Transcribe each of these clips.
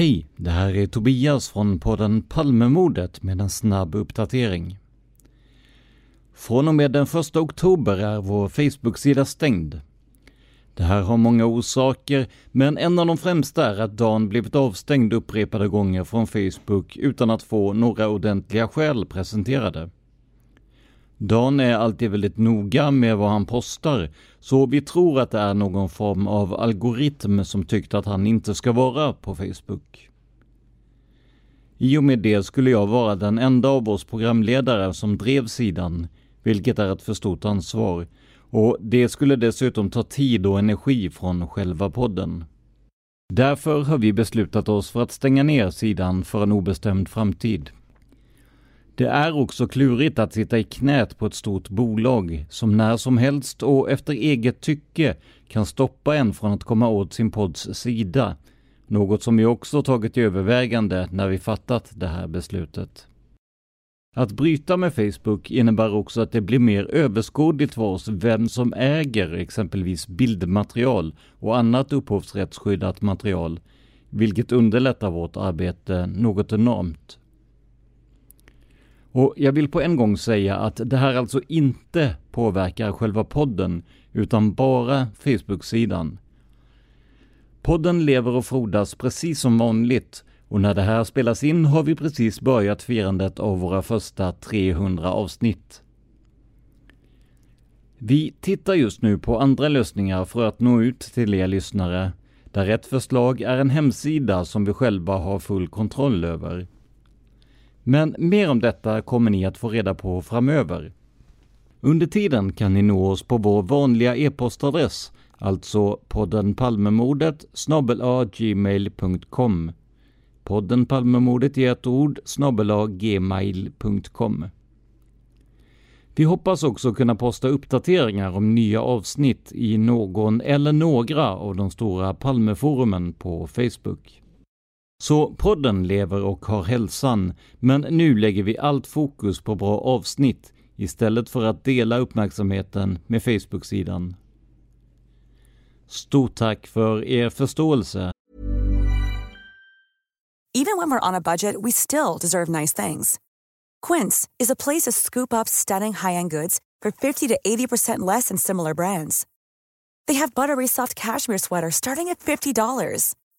Hej, det här är Tobias från podden Palmemordet med en snabb uppdatering. Från och med den 1 oktober är vår Facebook-sida stängd. Det här har många orsaker, men en av de främsta är att Dan blivit avstängd upprepade gånger från Facebook utan att få några ordentliga skäl presenterade. Dan är alltid väldigt noga med vad han postar, så vi tror att det är någon form av algoritm som tyckte att han inte ska vara på Facebook. I och med det skulle jag vara den enda av oss programledare som drev sidan, vilket är ett för stort ansvar, och det skulle dessutom ta tid och energi från själva podden. Därför har vi beslutat oss för att stänga ner sidan för en obestämd framtid. Det är också klurigt att sitta i knät på ett stort bolag som när som helst och efter eget tycke kan stoppa en från att komma åt sin podds sida. Något som vi också tagit i övervägande när vi fattat det här beslutet. Att bryta med Facebook innebär också att det blir mer överskådligt för oss vem som äger exempelvis bildmaterial och annat upphovsrättsskyddat material, vilket underlättar vårt arbete något enormt. Och jag vill på en gång säga att det här alltså inte påverkar själva podden, utan bara Facebook-sidan. Podden lever och frodas precis som vanligt och när det här spelas in har vi precis börjat firandet av våra första 300 avsnitt. Vi tittar just nu på andra lösningar för att nå ut till er lyssnare, där ett förslag är en hemsida som vi själva har full kontroll över. Men mer om detta kommer ni att få reda på framöver. Under tiden kan ni nå oss på vår vanliga e-postadress, alltså podden Palmemordet gmail.com. Podden Palmemordet i ett ord gmail.com. Vi hoppas också kunna posta uppdateringar om nya avsnitt i någon eller några av de stora Palmeforumen på Facebook. Så podden lever och har hälsan, men nu lägger vi allt fokus på bra avsnitt istället för att dela uppmärksamheten med Facebook-sidan. Stort tack för er förståelse. Even when we're on a budget we still deserve nice things. Quince is a place to scoop up stunning high-end goods for 50 to 80% less than similar brands. They have buttery soft cashmere sweaters starting at $50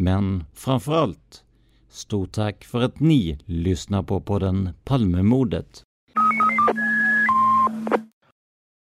Men framförallt, stort tack för att ni lyssnar på podden Palmemordet.